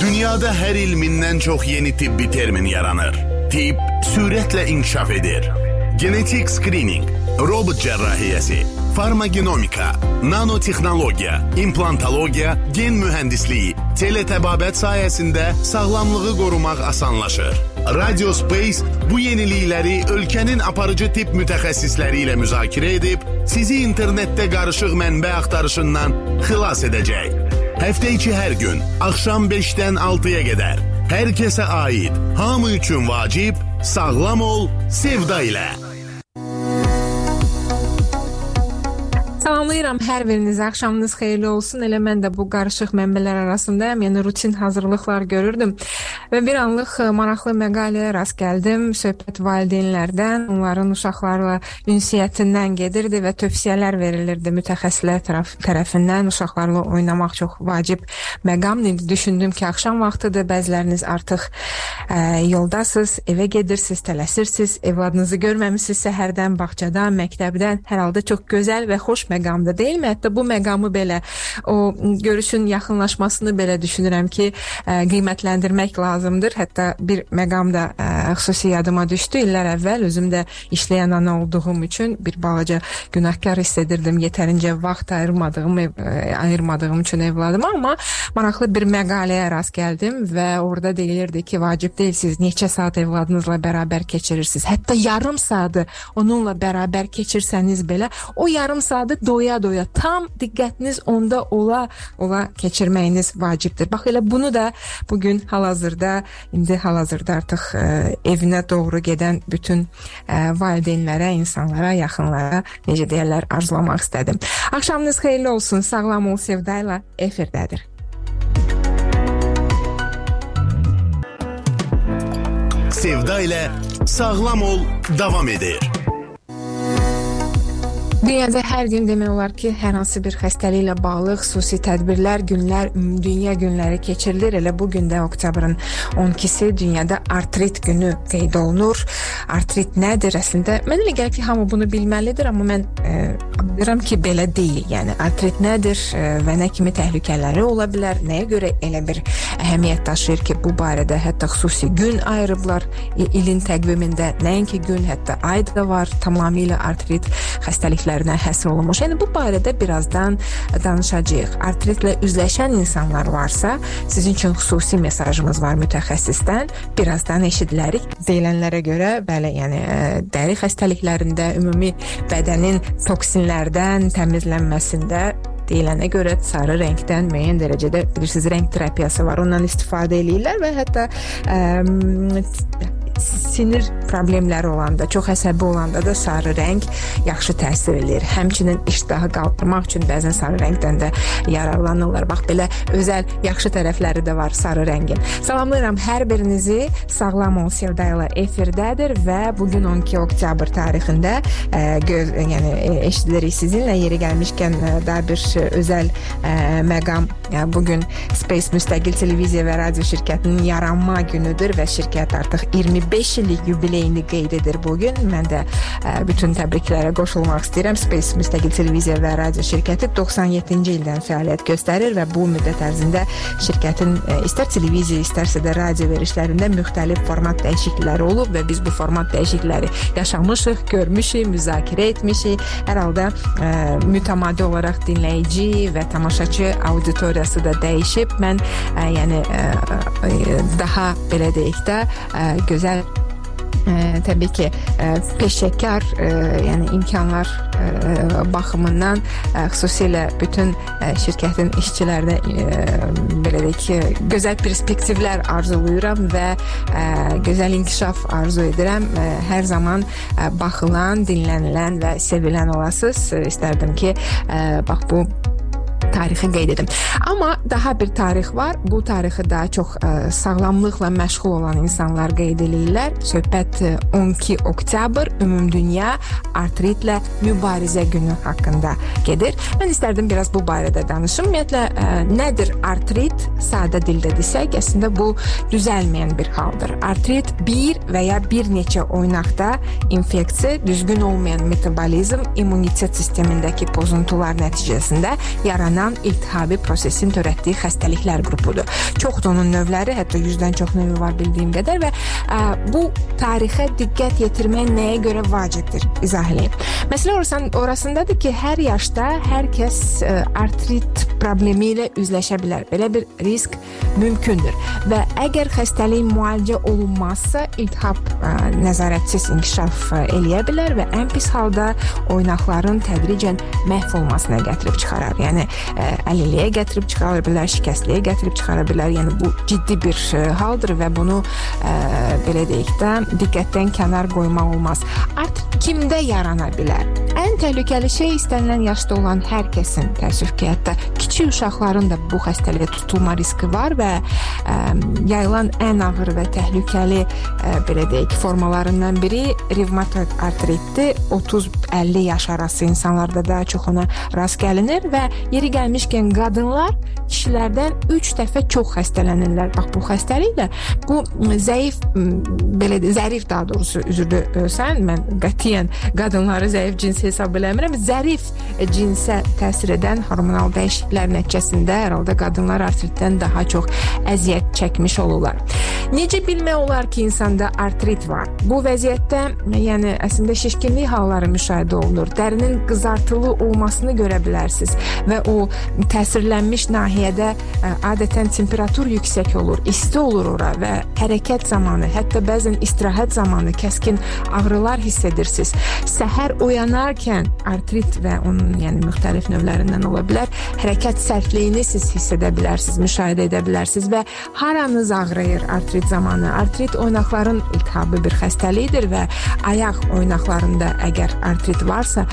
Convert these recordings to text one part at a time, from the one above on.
Dünyada her ilminden çok yeni tıbbi termin yaranır. Tıp süretle inkişaf edir. Genetik screening, robot cerrahiyesi, farmagenomika, nanotexnologiya, implantologiya, gen mühəndisliyi, teletəbabət sayəsində sağlamlığı qorumaq asanlaşır. Radio Space bu yenilikləri ölkənin aparıcı tip mütəxəssisləri ilə müzakirə edib, sizi internetdə qarışıq mənbə axtarışından xilas edəcək. Həftə içi hər gün axşam 5-dən 6-ya qədər hər kəsə aid, hamı üçün vacib, sağlam ol, sevda ilə. Salamlayıram hər birinizi. Axşamınız xeyirli olsun. Elə mən də bu qarışıq mənbələr arasındayam. Yəni rutin hazırlıqlar görürdüm və bir anlıq e, maraqlı məqaləyə rast gəldim. Söhbət valideynlərdən, onların uşaqlarla ünsiyyətindən gedirdi və tövsiyələr verilirdi mütəxəssislər tərəf tərəfindən. Uşaqlarla oynamaq çox vacib məqamdır. Düşündüm ki, axşam vaxtıdır. Bəziləriniz artıq ə, e, yoldasınız, evə gedirsiniz, tələsirsiniz, evladınızı görməmisiniz səhərdən, bağçadan, məktəbdən. Hər halda çox gözəl və xoş məqamda deyilmi? Hətta bu məqamı belə o görüşün yaxınlaşmasını belə düşünürəm ki, ə, qiymətləndirmək lazımdır. Hətta bir məqam da ə, xüsusi yadıma düşdü. İllər əvvəl özüm də işləyən ana olduğum üçün bir balaca günahkar hiss edirdim. Yetərincə vaxt ayırmadığım, ə, ayırmadığım üçün evladıma, amma maraqlı bir məqaləyə rast gəldim və orada deyilirdi ki, vacib deyilsiz neçə saat evladınızla bərabər keçirirsiniz. Hətta yarım saatı onunla bərabər keçirsəniz belə o yarım saatı doya-doya tam diqqətiniz onda ola ola keçirməyiniz vacibdir. Bax elə bunu da bu gün hal-hazırda indi hal-hazırda artıq ə, e, evinə doğru gedən bütün ə, e, valideynlərə, insanlara, yaxınlara necə deyirlər, arzulamaq istədim. Axşamınız xeyirli olsun. Sağlam ol Sevda ilə efirdədir. Sevda ilə sağlam ol davam edir. Dünyada hər gün demək olar ki, hər hansı bir xəstəliklə bağlı xüsusi tədbirlər, günlər, dünya günləri keçirilir. Elə bu gün də oktyabrın 12-si dünyada artrit günü qeyd olunur. Artrit nədir əslində? Mənə elə gəlir ki, hamı bunu bilməlidir, amma mən e, bilirəm ki, belə deyil. Yəni artrit nədir e, və nə kimi təhlükələri ola bilər? Nəyə görə elə bir əhəmiyyət daşıyır ki, bu barədə hətta xüsusi gün ayırıblar ilin təqvimində. Nəinki gün, hətta ay da var. Tamamilə artrit xəstəliklər xəstəliklərinə həsr olunmuş. Yəni bu barədə birazdan danışacağıq. Artritlə üzləşən insanlar varsa, sizin üçün xüsusi mesajımız var mütəxəssisdən. Birazdan eşidilərik. Deyilənlərə görə, bəli, yəni ə, dəri xəstəliklərində, ümumi bədənin toksinlərdən təmizlənməsində deyilənə görə sarı rəngdən müəyyən dərəcədə bilirsiniz rəng terapiyası var. Ondan istifadə eləyirlər və hətta ə, sinir problemləri olanda, çox əsəbi olanda da sarı rəng yaxşı təsir eləyir. Həmçinin iştahı qaldırmaq üçün bəzən sarı rəngdən də yararlanırlar. Bax belə özəl yaxşı tərəfləri də var sarı rəngin. Salamlayıram hər birinizi. Sağlam ol Sevda ilə efirdədir və bu gün 12 oktyabr tarixində ə, e, göz, yəni e, eşidirik sizinlə yeri gəlmişkən ə, e, daha bir özəl ə, məqam yəni, bu gün Space müstəqil televiziya və radio şirkətinin yaranma günüdür və şirkət artıq 21 5 illik yubileyini qeyd edir bu gün. Mən də ə, bütün təbriklərə qoşulmaq istəyirəm. Space müstəqil televiziya və radio şirkəti 97-ci ildən fəaliyyət göstərir və bu müddət ərzində şirkətin ə, istər televiziya, istərsə də radio verişlərində müxtəlif format dəyişiklikləri olub və biz bu format dəyişiklikləri yaşamışıq, görmüşük, müzakirə etmişik. Hər halda ə, mütəmadi olaraq dinləyici və tamaşaçı auditoriyası da dəyişib. Mən ə, yəni ə, ə, daha belə deyək də ə, gözəl ə, təbii ki, ə, peşəkar, ə, yəni imkanlar ə, baxımından ə, xüsusilə bütün ə, şirkətin işçilərinə ə, belə deyək ki, gözəl perspektivlər arzulayıram və ə, gözəl inkişaf arzu edirəm. Ə, hər zaman ə, baxılan, dinlənilən və sevilən olasınız. İstərdim ki, ə, bax bu tarixi qeyd edim. Amma daha bir tarix var. Bu tarixi daha çox ə, sağlamlıqla məşğul olan insanlar qeyd edirlər. Söhbət ə, 12 oktyabr ümumdünya artritlə mübarizə günü haqqında gedir. Mən istərdim biraz bu barədə danışım. Ümumiyyətlə ə, nədir artrit? Sadə dildə desək, əslində bu düzəlməyən bir haldır. Artrit bir və ya bir neçə oynaqda infeksiya, düzgün olmayan metabolizm, immunitet sistemindəki pozuntular nəticəsində yaranan yaranan iltihabi prosesin törətdiyi xəstəliklər qrupudur. Çoxdur onun növləri, hətta 100-dən çox növü var bildiyim qədər və ə, bu tarixə diqqət yetirmək nəyə görə vacibdir? İzah edeyim. Məsələ orasın, orasındadır ki, hər yaşda hər kəs ə, artrit problemi ilə üzləşə bilər. Belə bir risk mümkündür və əgər xəstəlik müalicə olunmazsa, iltihab ə, nəzarətsiz inkişaf ə, eləyə bilər və ən pis halda oynaqların tədricən məhv olmasına gətirib çıxarar. Yəni ə, əlilliyə gətirib çıxara bilər, şikəstliyə gətirib çıxara bilər. Yəni bu ciddi bir ə, haldır və bunu ə, belə deyək də diqqətdən kənar qoymaq olmaz. Artıq kimdə yarana bilər? Ən təhlükəli şey istənilən yaşda olan hər kəsin təəssüf ki, hətta kiçik uşaqların da bu xəstəliyə tutulma riski var və ə, yayılan ən ağır və təhlükəli ə, belə deyək formalarından biri revmatoid artritdir. 30-50 yaş arası insanlarda daha çox ona rast gəlinir və yeri gəlmişkən qadınlar kişilərdən 3 dəfə çox xəstələnirlər. Bax bu xəstəliklə bu zəif belə zərif daha doğrusu üzrdə sən mən qətiyyən qadınları zəif cins hesab eləmirəm. Zərif cinsə təsir edən hormonal dəyişikliklər nəticəsində hər halda qadınlar artritdən daha çox əziyyət çəkmiş olurlar. Necə bilmək olar ki, insanda artrit var? Bu vəziyyətdə, yəni əslində şişkinlik halları müşahidə olunur. Dərinin qızartılı olmasını görə bilərsiniz və o təsirlənmiş nahiyədə ə, adətən temperatur yüksək olur, isti olur ora və hərəkət zamanı, hətta bəzən istirahət zamanı kəskin ağrılar hiss edirsiniz. Səhər oyanarkən artrit və onun yəni müxtəlif növlərindən ola bilər, hərəkət sərtliyini siz hiss edə bilərsiniz, müşahidə edə bilərsiniz və haranız ağrıyır artrit zamanı. Artrit oynaqların iltihabı bir xəstəlikdir və ayaq oynaqlarında əgər artrit varsa,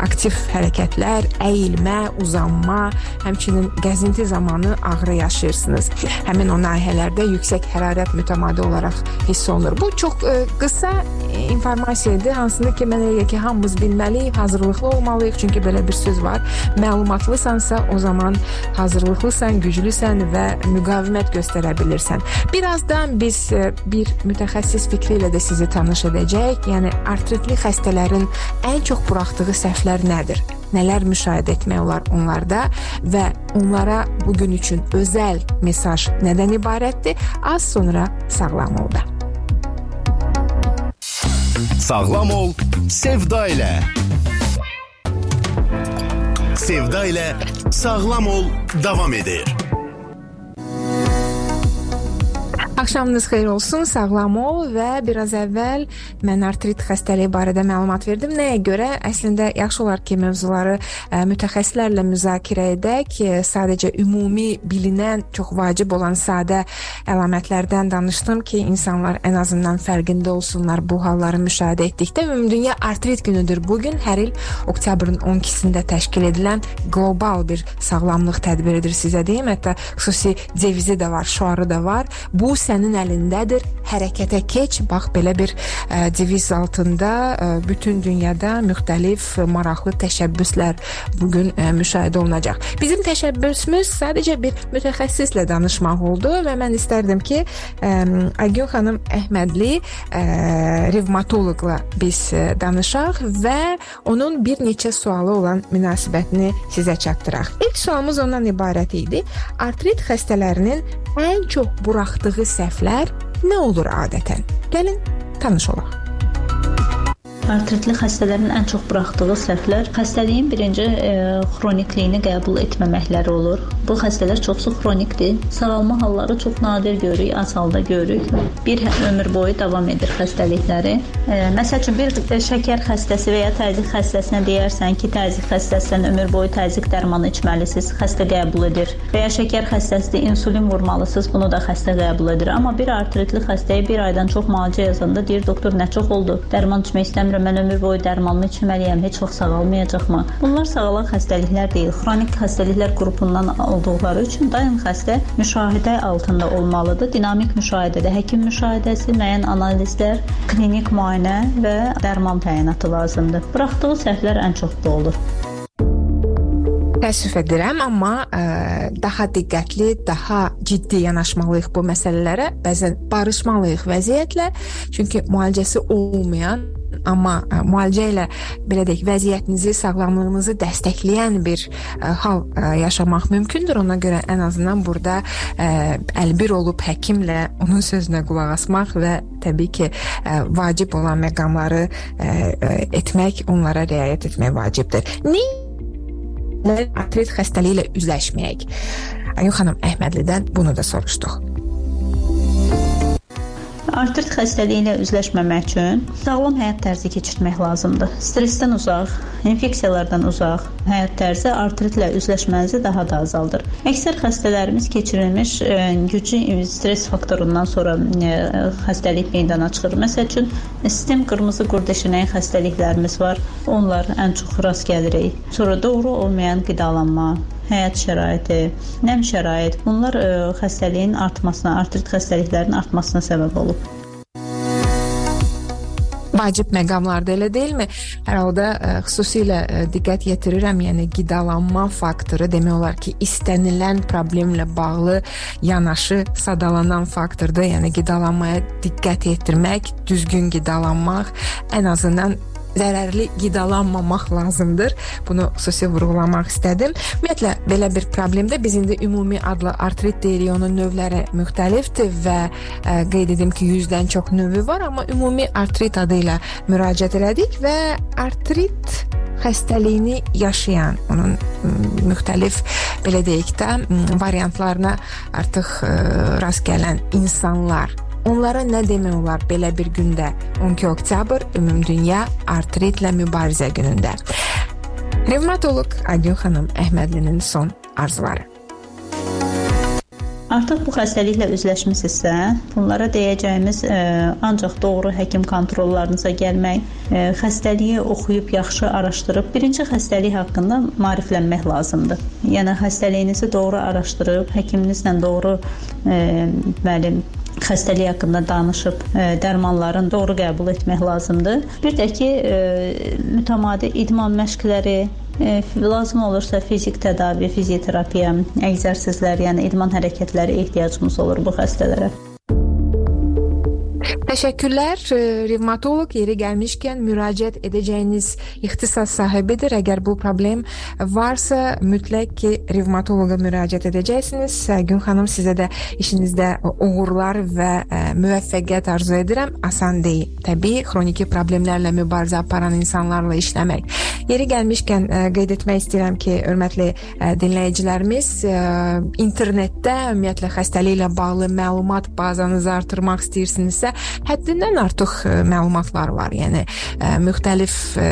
aktiv hərəkətlər, əyilmə, uzanma, həmçinin gəzinti zamanı ağrı yaşayırsınız. Həmin o nahiyələrdə yüksək hərarət mütəmadi olaraq hiss olunur. Bu çox ə, qısa informasiyadır, hansını ki, mən elə ki, hamımız bilməliyik, hazırlıqlı olmalıyıq, çünki belə bir söz var. Məlumatlısansa, o zaman hazırlıqlısan, güclüsən və müqavimət göstərə bilirsən. Birazdan biz ə, bir mütəxəssis fikri ilə də sizi tanış edəcəyik. Yəni artritli xəstələrin ən çox buraxdığı səhvlər nədir? Nələr müşahidə etmək olar onlarda və onlara bu gün üçün özəl mesaj nədən ibarətdir? Az sonra sağlam olda. Sağlam ol, Sevda ilə. Sevda ilə sağlam ol davam edir. Axşamınız xeyir olsun, sağlam ol və biraz əvvəl mən artrit xəstəliyi barədə məlumat verdim. Nəyə görə? Əslində yaxşı olar ki, mövzuları ə, mütəxəssislərlə müzakirə edək. Sadəcə ümumi bilinən, çox vacib olan sadə əlamətlərdən danışdım ki, insanlar ən azından fərqində olsunlar bu halları müşahidə etdikdə. Ümumdünya artrit günüdür bu gün. Hər il oktyabrın 12-sində təşkil edilən qlobal bir sağlamlıq tədbiridir sizə deyim. Hətta xüsusi devizi də var, şüarı da var. Bu sənin əlindədir. Hərəkətə keç. Bax belə bir ə, deviz altında ə, bütün dünyada müxtəlif maraqlı təşəbbüslər bu gün müşahidə olunacaq. Bizim təşəbbüsümüz sadəcə bir mütəxəssislə danışmaq oldu və mən istərdim ki, ə, Aygün xanım Əhmədli ə, revmatoloqla biz danışaq və onun bir neçə sualı olan münasibətini sizə çatdıraq. İlk sualımız ondan ibarət idi. Artrit xəstələrinin ən çox buraxdığı səhvlər nə olur adətən? Gəlin tanış olaq. Artritli xəstələrin ən çox buraxdığı səhvlər xəstəliyin birinci e, xronikliyini qəbul etməməkləri olur. Bu xəstələr çoxsu xronikdir. Sağalma halları çox nadir görürük, az halda görürük. Bir ömür boyu davam edir xəstəlikləri. E, məsəl üçün bir şəkər xəstəsi və ya təzyiq xəstəsinə deyərsən ki, təzyiq xəstəsindən ömür boyu təzyiq dərmanı içməlisiniz, xəstə qəbul edir. Və ya şəkər xəstəsidir, insulin vurmalısınız, bunu da xəstə qəbul edir. Amma bir artritli xəstəyə bir aydan çox müalicə yazanda deyir doktor nə çox oldu, dərman içmək istəmirəm, mən ömür boyu dərmanımı içməliyəm, heç vaxt sağalmayacaqmı? Bunlar sağalan xəstəliklər deyil, xronik xəstəliklər qrupundan olduqları üçün daim xəstə müşahidə altında olmalıdır. Dinamik müşahidədə həkim müşahidəsi, müəyyən analizlər, klinik müayinə və dərman təyinatı lazımdır. Buraxdığı səhvlər ən çox bu olur. Təəssüf edirəm, amma ə, daha diqqətli, daha ciddi yanaşmalıyıq bu məsələlərə. Bəzən barışmalıyıq vəziyyətlə, çünki müalicəsi olmayan amma e, müalicə ilə belə deyək, vəziyyətinizi, sağlamlığınızı dəstəkləyən bir ə, e, hal ə, e, yaşamaq mümkündür. Ona görə ən azından burada ə, əlbir olub həkimlə onun sözünə qulaq asmaq və təbii ki, ə, vacib olan məqamları ə, ə, etmək, onlara riayət etmək vacibdir. Nə artrit xəstəliyi ilə üzləşməyək. Ayun xanım Əhmədlidən bunu da soruşduq. Artrit xəstəliyi ilə üzləşməmək üçün sağlam həyat tərzi keçirmək lazımdır. Stressdən uzaq, infeksiyalardan uzaq həyat tərzi artritlə üzləşmənizi daha da azaldır. Əksər xəstələrimiz keçirilmiş ə, e, güclü stress faktorundan sonra ə, e, xəstəlik meydana çıxır. Məsəl üçün sistem qırmızı qurdeşinəyi xəstəliklərimiz var. Onlar ən çox rast gəlirik. Sonra doğru olmayan qidalanma, həyat şəraiti, nəm şərait bunlar e, xəstəliyin artmasına, artrit xəstəliklərinin artmasına səbəb olub vacib məqamlarda elə deyilmi? Hər halda ə, e, xüsusilə ə, e, diqqət yetirirəm, yəni qidalanma faktoru demək olar ki, istənilən problemlə bağlı yanaşı sadalanan faktordur. Yəni qidalanmaya diqqət yetirmək, düzgün qidalanmaq ən azından zərərli qidalanmamaq lazımdır. Bunu xüsusi vurğulamaq istədim. Ümumiyyətlə belə bir problemdə biz indi ümumi adlı artrit deyirik. Onun növləri müxtəlifdir və ə, e, qeyd edim ki, 100-dən çox növü var, amma ümumi artrit adı ilə müraciət elədik və artrit xəstəliyini yaşayan, onun müxtəlif belə deyək də variantlarına artıq ə, rast gələn insanlar Onlara nə demək olar belə bir gündə 12 oktyabr Ümumdünya Artritlə Mübarizə günündə? Revmatoloq Aygün xanım Əhmədlinin son arzuları. Artıq bu xəstəliklə üzləşmisinizsə, bunlara deyəcəyimiz ə, e, ancaq doğru həkim kontrollarınıza gəlmək, ə, e, xəstəliyi oxuyub yaxşı araşdırıb birinci xəstəlik haqqında maariflənmək lazımdır. Yəni xəstəliyinizi doğru araşdırıb həkiminizlə doğru ə, e, müəllim xəstəlik haqqında danışıb e, dərmanların doğru qəbul etmək lazımdır. Bir də ki, e, mütəmadi idman məşqləri e, lazım olursa fizik tədavi, fizioterapiya, əgzərsizlər, yəni idman hərəkətləri ehtiyacımız olur bu xəstələrə. Təşəkkürlər. Revmatoloq yeri gəlmişkən müraciət edəcəyiniz ixtisas sahibidir. Əgər bu problem varsa, mütləq ki, revmatoloqa müraciət edəcəksiniz. Gün xanım sizə də işinizdə uğurlar və ə, müvəffəqiyyət arzu edirəm. Asan deyil. Təbii xroniki problemlərlə mübarizə aparan insanlarla işləmək. Yeri gəlmişkən ə, qeyd etmək istəyirəm ki, hörmətli dinləyicilərimiz, internetdə ümumiyyətlə xəstəliklə bağlı məlumat bazanızı artırmaq istəyirsinizsə, həddindən artıq e, məlumatlar var. Yəni e, müxtəlif e,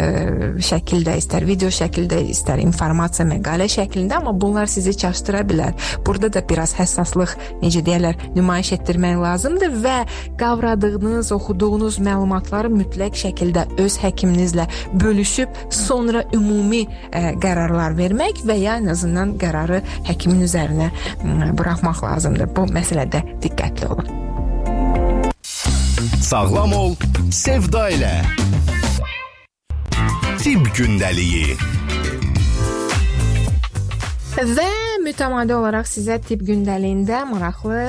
şəkildə, istər video şəkildə, istər informasiya məqalə şəklində, amma bunlar sizi çaşdıra bilər. Burada da biraz həssaslıq, necə deyirlər, nümayiş etdirmək lazımdır və qavradığınız, oxuduğunuz məlumatları mütləq şəkildə öz həkiminizlə bölüşüb sonra ümumi ə, qərarlar vermək və ya ən azından qərarı həkimin üzərinə ə, buraxmaq lazımdır. Bu məsələdə diqqətli olun. Sağlam ol, sevda ilə. Tibb gündəliyi. Və mütəmadi olaraq sizə tibb gündəliyində maraqlı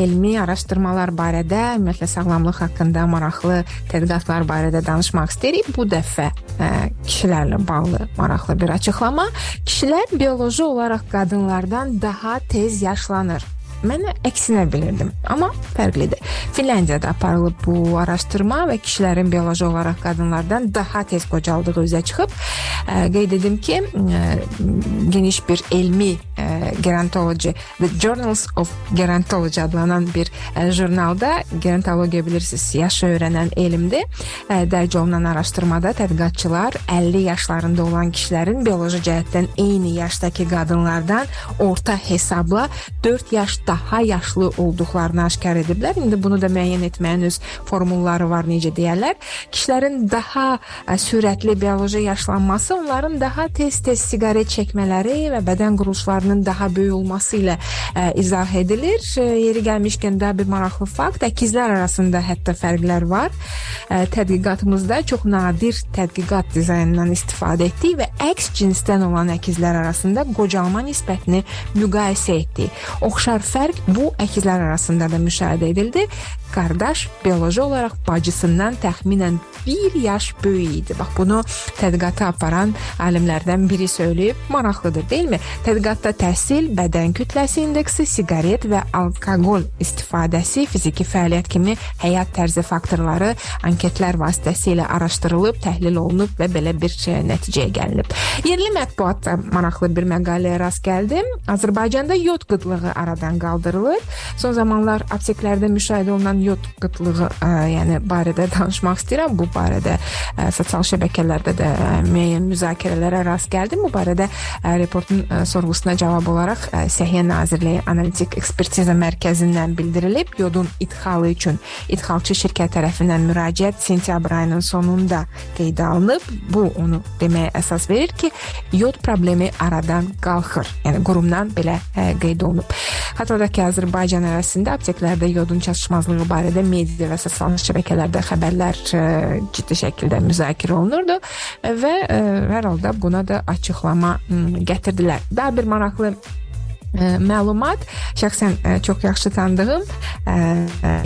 elmi araşdırmalar barədə, ümumiyyətlə sağlamlıq haqqında maraqlı tədqiqatlar barədə danışmaq istəyirik. Bu dəfə ə, kişilərlə bağlı maraqlı bir açıqlama. Kişilər bioloji olaraq qadınlardan daha tez yaşlanır. Mən əksinə bilirdim, amma fərqlidir. Finlandiyada aparılıb bu araşdırma və kişilərin bioloji olaraq qadınlardan daha tez qocaldığı üzə çıxıb. Ə, qeyd edim ki, ə, geniş bir elmi ə, gerontology The Journals of Gerontology adlanan bir jurnalda gerontologiya bilirsiniz, yaşı öyrənən elmdir. Dərc olunan araşdırmada tədqiqatçılar 50 yaşlarında olan kişilərin bioloji cəhətdən eyni yaşdakı qadınlardan orta hesabla 4 yaş daha yaşlı olduqlarını aşkar ediblər. İndi bunu da müəyyən etməyin öz formulları var, necə deyirlər. Kişilərin daha ə, sürətli bioloji yaşlanması onların daha tez-tez siqaret çəkmələri və bədən quruluşlarının daha böyük olması ilə ə, izah edilir. Ə, yeri gəlmişkən daha bir maraqlı fakt, əkizlər arasında hətta fərqlər var. Ə, tədqiqatımızda çox nadir tədqiqat dizaynından istifadə etdik və əks cinsdən olan əkizlər arasında qocalma nisbətini müqayisə etdik. Oxşar fərq fərq bu əkizlər arasında da müşahidə edildi. Qardaş bioloji olaraq bacısından təxminən 1 yaş böyük idi. Bax bunu tədqiqata aparan alimlərdən biri söyləyib, maraqlıdır, deyilmi? Tədqiqatda təhsil, bədən kütləsi indeksi, siqaret və alkoqol istifadəsi, fiziki fəaliyyət kimi həyat tərzi faktorları anketlər vasitəsilə araşdırılıb, təhlil olunub və belə bir nəticəyə gəlinib. Yerli mətbuatda maraqlı bir məqaləyə rast gəldim. Azərbaycanda yod qıtlığı aradan qaldırılır. Son zamanlar apteklərdə müşahidə olunan yod qıtlığı, ə, yəni barədə danışmaq istəyirəm. Bu barədə ə, sosial şəbəkələrdə də ə, müəyyən müzakirələrə rast gəldim. Bu barədə ə, reportun ə, sorğusuna cavab olaraq ə, Səhiyyə Nazirliyi Analitik Ekspertiza Mərkəzindən bildirilib, yodun idxalı üçün idxalçı şirkət tərəfindən müraciət sentyabr ayının sonunda qeydə alınıb. Bu onu deməyə əsas verir ki, yod problemi aradan qalxır. Yəni qurumdan belə ə, qeyd olunub. Xatırladaq ki, Azərbaycan ərazisində apteklərdə yodun çatışmazlığı barədə media və sosial şəbəkələrdə xəbərlər ə, ciddi şəkildə müzakirə olunurdu və ə, hər halda buna da açıqlama gətirdilər. Daha bir maraqlı məlumat şəxsən çox yaxşı tanıdığım,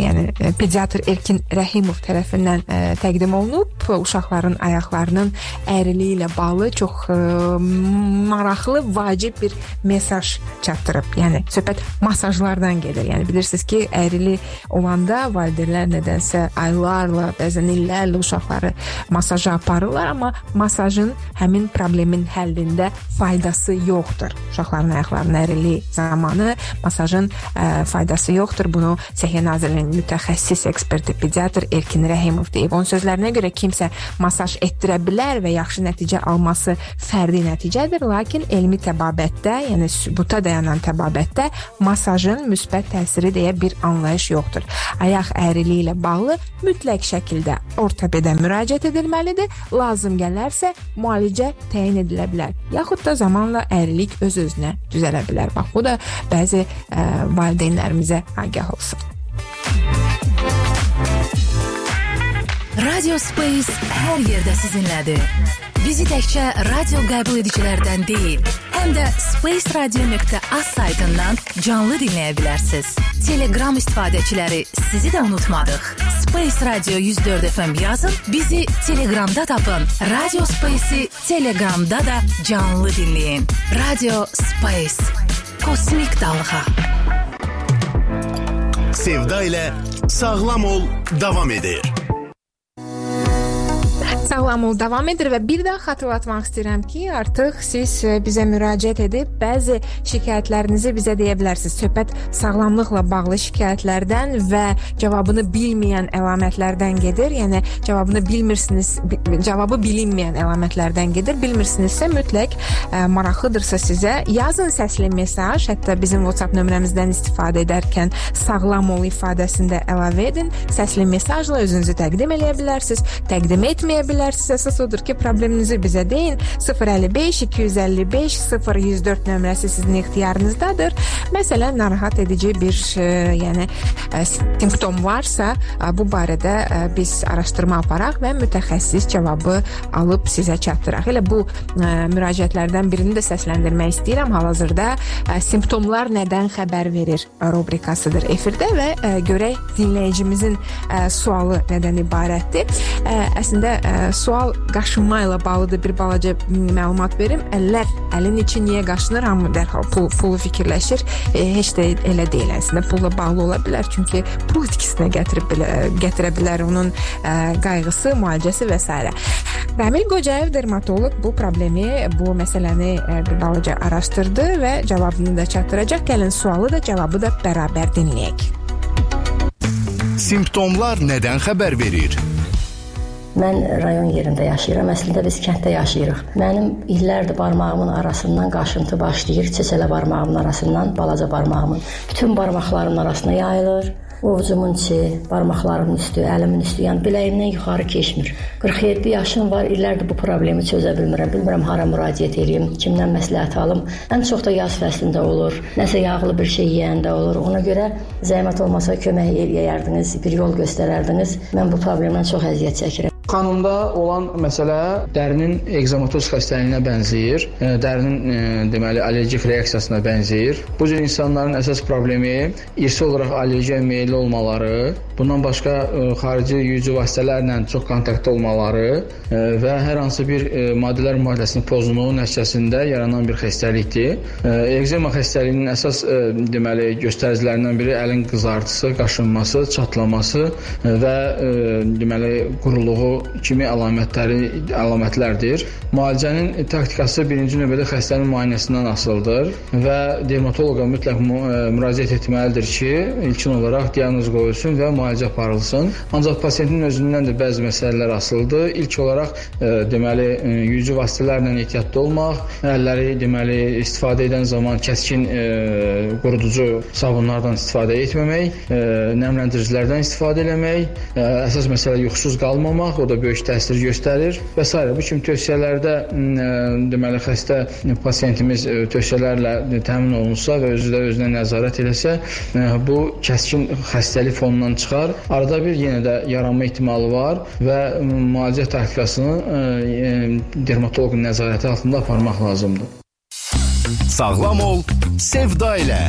yəni pediatr Erkin Rəhimov tərəfindən təqdim olunub uşaqların ayaqlarının əyriliyi ilə bağlı çox maraqlı, vacib bir mesaj çatdırıb. Yəni söhbət masajlardan gedir. Yəni bilirsiniz ki, əyrili olanda valideynlər nədənsə aylarla, bəzən illərlə uşaqları masaja aparırlar, amma masajın həmin problemin həllində faydası yoxdur. Uşaqların ayaqlarının əyriliyi zamanı masajın ə, faydası yoxdur. Bunu Səhiyyə Nazirliyinin mütəxəssis eksperti pediatr Erkin Rəhimov deyib. Onun sözlərinə görə kimsə masaj etdirə bilər və yaxşı nəticə alması fərdi nəticədir, lakin elmi təbabətdə, yəni sübuta dayanan təbabətdə masajın müsbət təsiri deyə bir anlayış yoxdur. Ayaq əyriliyi ilə bağlı mütləq şəkildə ortopedə müraciət edilməlidir. Lazım gələrsə müalicə təyin edilə bilər. Yaxud da zamanla əyrilik öz-özünə düzələ bilər. Bax bu da bəzi ə, valideynlərimizə agah olsun. Radio Space hər yerdə sizinlədir. Bizi təkcə radio qəbul edicilərdən deyil, həm də spaceradio.az saytından canlı dinləyə bilərsiniz. Telegram istifadəçiləri sizi də unutmadıq. Space Radio 104 FM yazın, bizi Telegramda tapın. Radio Space'i Telegramda da canlı dinləyin. Radio Space. Kosmik dalğa. Sevda ilə sağlam ol davam edir. Sağlam ol davam edir və bir daha xatırlatmaq istəyirəm ki, artıq siz e, bizə müraciət edib bəzi şikayətlərinizi bizə deyə bilərsiniz. Söhbət sağlamlıqla bağlı şikayətlərdən və cavabını bilməyən əlamətlərdən gedir. Yəni cavabını bilmirsiniz, cavabı bilinməyən əlamətlərdən gedir. Bilmirsinizsə mütləq ə, e, maraqlıdırsa sizə yazın səsli mesaj, hətta bizim WhatsApp nömrəmizdən istifadə edərkən sağlam ol ifadəsində əlavə edin. Səsli mesajla özünüzü təqdim eləyə bilərsiniz, təqdim etməyə bilərsiniz bilərsiz. Əsas odur ki, probleminizi bizə deyin. 055 255 0104 nömrəsi sizin ixtiyarınızdadır. Məsələn, narahat edici bir, ə, yəni ə, simptom varsa, ə, bu barədə ə, biz araşdırma aparaq və mütəxəssis cavabı alıb sizə çatdıraq. Elə bu ə, müraciətlərdən birini də səsləndirmək istəyirəm. Hal-hazırda ə, simptomlar nədən xəbər verir rubrikasıdır efirdə və ə, görək dinləyicimizin ə, sualı nədən ibarətdir. Ə, əslində ə, sual qaşınma ilə bağlıdır. Bir balaca məlumat verim. Əllər, əlin içi niyə qaşınır? Hamı dərhal pul, pulu fikirləşir. E, heç də elə deyil əslində. Pulla bağlı ola bilər, çünki pul itkisinə gətirib bilər, gətirə bilər onun ə, qayğısı, müalicəsi və s. Ramil Qocayev dermatoloq bu problemi, bu məsələni ə, bir balaca araşdırdı və cavabını da çatdıracaq. Gəlin sualı da, cavabı da bərabər dinləyək. Simptomlar nədən xəbər verir? Mən rayon yerində yaşayıram. Əslində biz kənddə yaşayırıq. Mənim illərdir barmağımın arasından qaşıntı başlayır, çeçələ barmağımın arasından balaca barmağımın bütün barmaqlarımın arasına yayılır. Ovucumun içi, barmaqlarımın üstü, əlimin üstü, yəni biləyimdən yuxarı keçmir. 47 yaşım var, illərdir bu problemi çözə bilmirəm. Bilmirəm hara müraciət edeyim, kimdən məsləhət alım. Ən çox da yaz fəslində olur. Nəsə yağlı bir şey yeyəndə olur. Ona görə zəhmət olmasa kömək eləyərdiniz, bir yol göstərərdiniz. Mən bu problemdən çox əziyyət çəkirəm. Xanımda olan məsələ dərinin ekzematoz xəstəliyinə bənzəyir. E, dərinin e, deməli allergik reaksiyasına bənzəyir. Bu cür insanların əsas problemi irsi olaraq allergiya meylli olmaları, bundan başqa e, xarici yuyucu vasitələrlə çox kontaktda olmaları və hər hansı bir maddələr mübadiləsinin pozulması nəticəsində yaranan bir xəstəlikdir. Ekzema xəstəliyinin əsas deməli göstəricilərindən biri əlin qızartısı, qaşınması, çatlaması və deməli quruluğu kimi əlamətləri əlamətlərdir. Müalicənin taktikası birinci növbədə xəstənin müayinəsindən asılıdır və dermatoloqa mütləq müraciət etməlidir ki, ilkin olaraq diaqnoz qoyulsun və müalicə aparılsın. Ancaq pasientin özündən də bəzi məsələlər asılıdır. İlk olaraq e, deməli e, yuyucu vasitələrlə ehtiyatlı olmaq, əlləri deməli istifadə edən zaman kəskin e, quruducu sabunlardan istifadə etməmək, e, nəmləndiricilərdən istifadə etmək, e, əsas məsələ yuxusuz qalmamaq, o da böyük təsir göstərir və s. Bu kimi tövsiyələrdə deməli xəstə pasientimiz tövsiyələrlə təmin olunsa və özü də özünə nəzarət eləsə, bu kəskin xəstəlik fonundan çıxar. Arada bir yenə də yaranma ehtimalı var və müalicə taktikasını dermatoloqun nəzarəti altında aparmaq lazımdır. Sağlam ol, sevda ilə.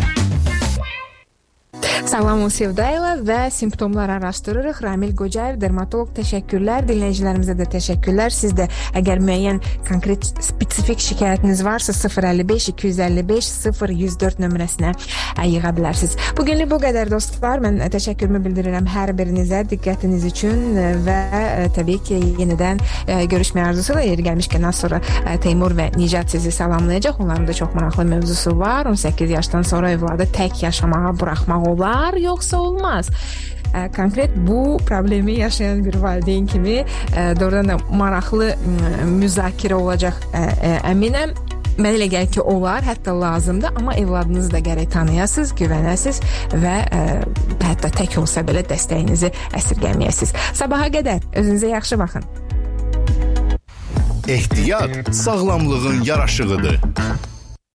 Sağlam ol Sevdayla və simptomlar araşdırırıq. Ramil Qocayev dermatoloq təşəkkürlər. Dinləyicilərimizə də təşəkkürlər. Siz də əgər müəyyən konkret spesifik şikayətiniz varsa 055 255 0104 nömrəsinə yığa bilərsiniz. Bu günlük bu qədər dostlar. Mən təşəkkürümü bildirirəm hər birinizə diqqətiniz üçün və təbii ki, yenidən görüşmək arzusu ilə yeri gəlmişkən az sonra Teymur və Nicat sizi salamlayacaq. Onların da çox maraqlı mövzusu var. 18 yaşdan sonra övladı tək yaşamağa buraxmaq olar olar yoxsa olmaz? Ə, konkret bu problemi yaşayan bir valideyn kimi ə, doğrudan da maraqlı ə, müzakirə olacaq əminəm. Mənə elə gəlir ki, olar, hətta lazımdır, amma evladınızı da gərək tanıyasınız, güvənəsiz və ə, hətta tək olsa belə dəstəyinizi əsirgəməyəsiniz. Sabaha qədər özünüzə yaxşı baxın. Ehtiyat sağlamlığın yaraşığıdır.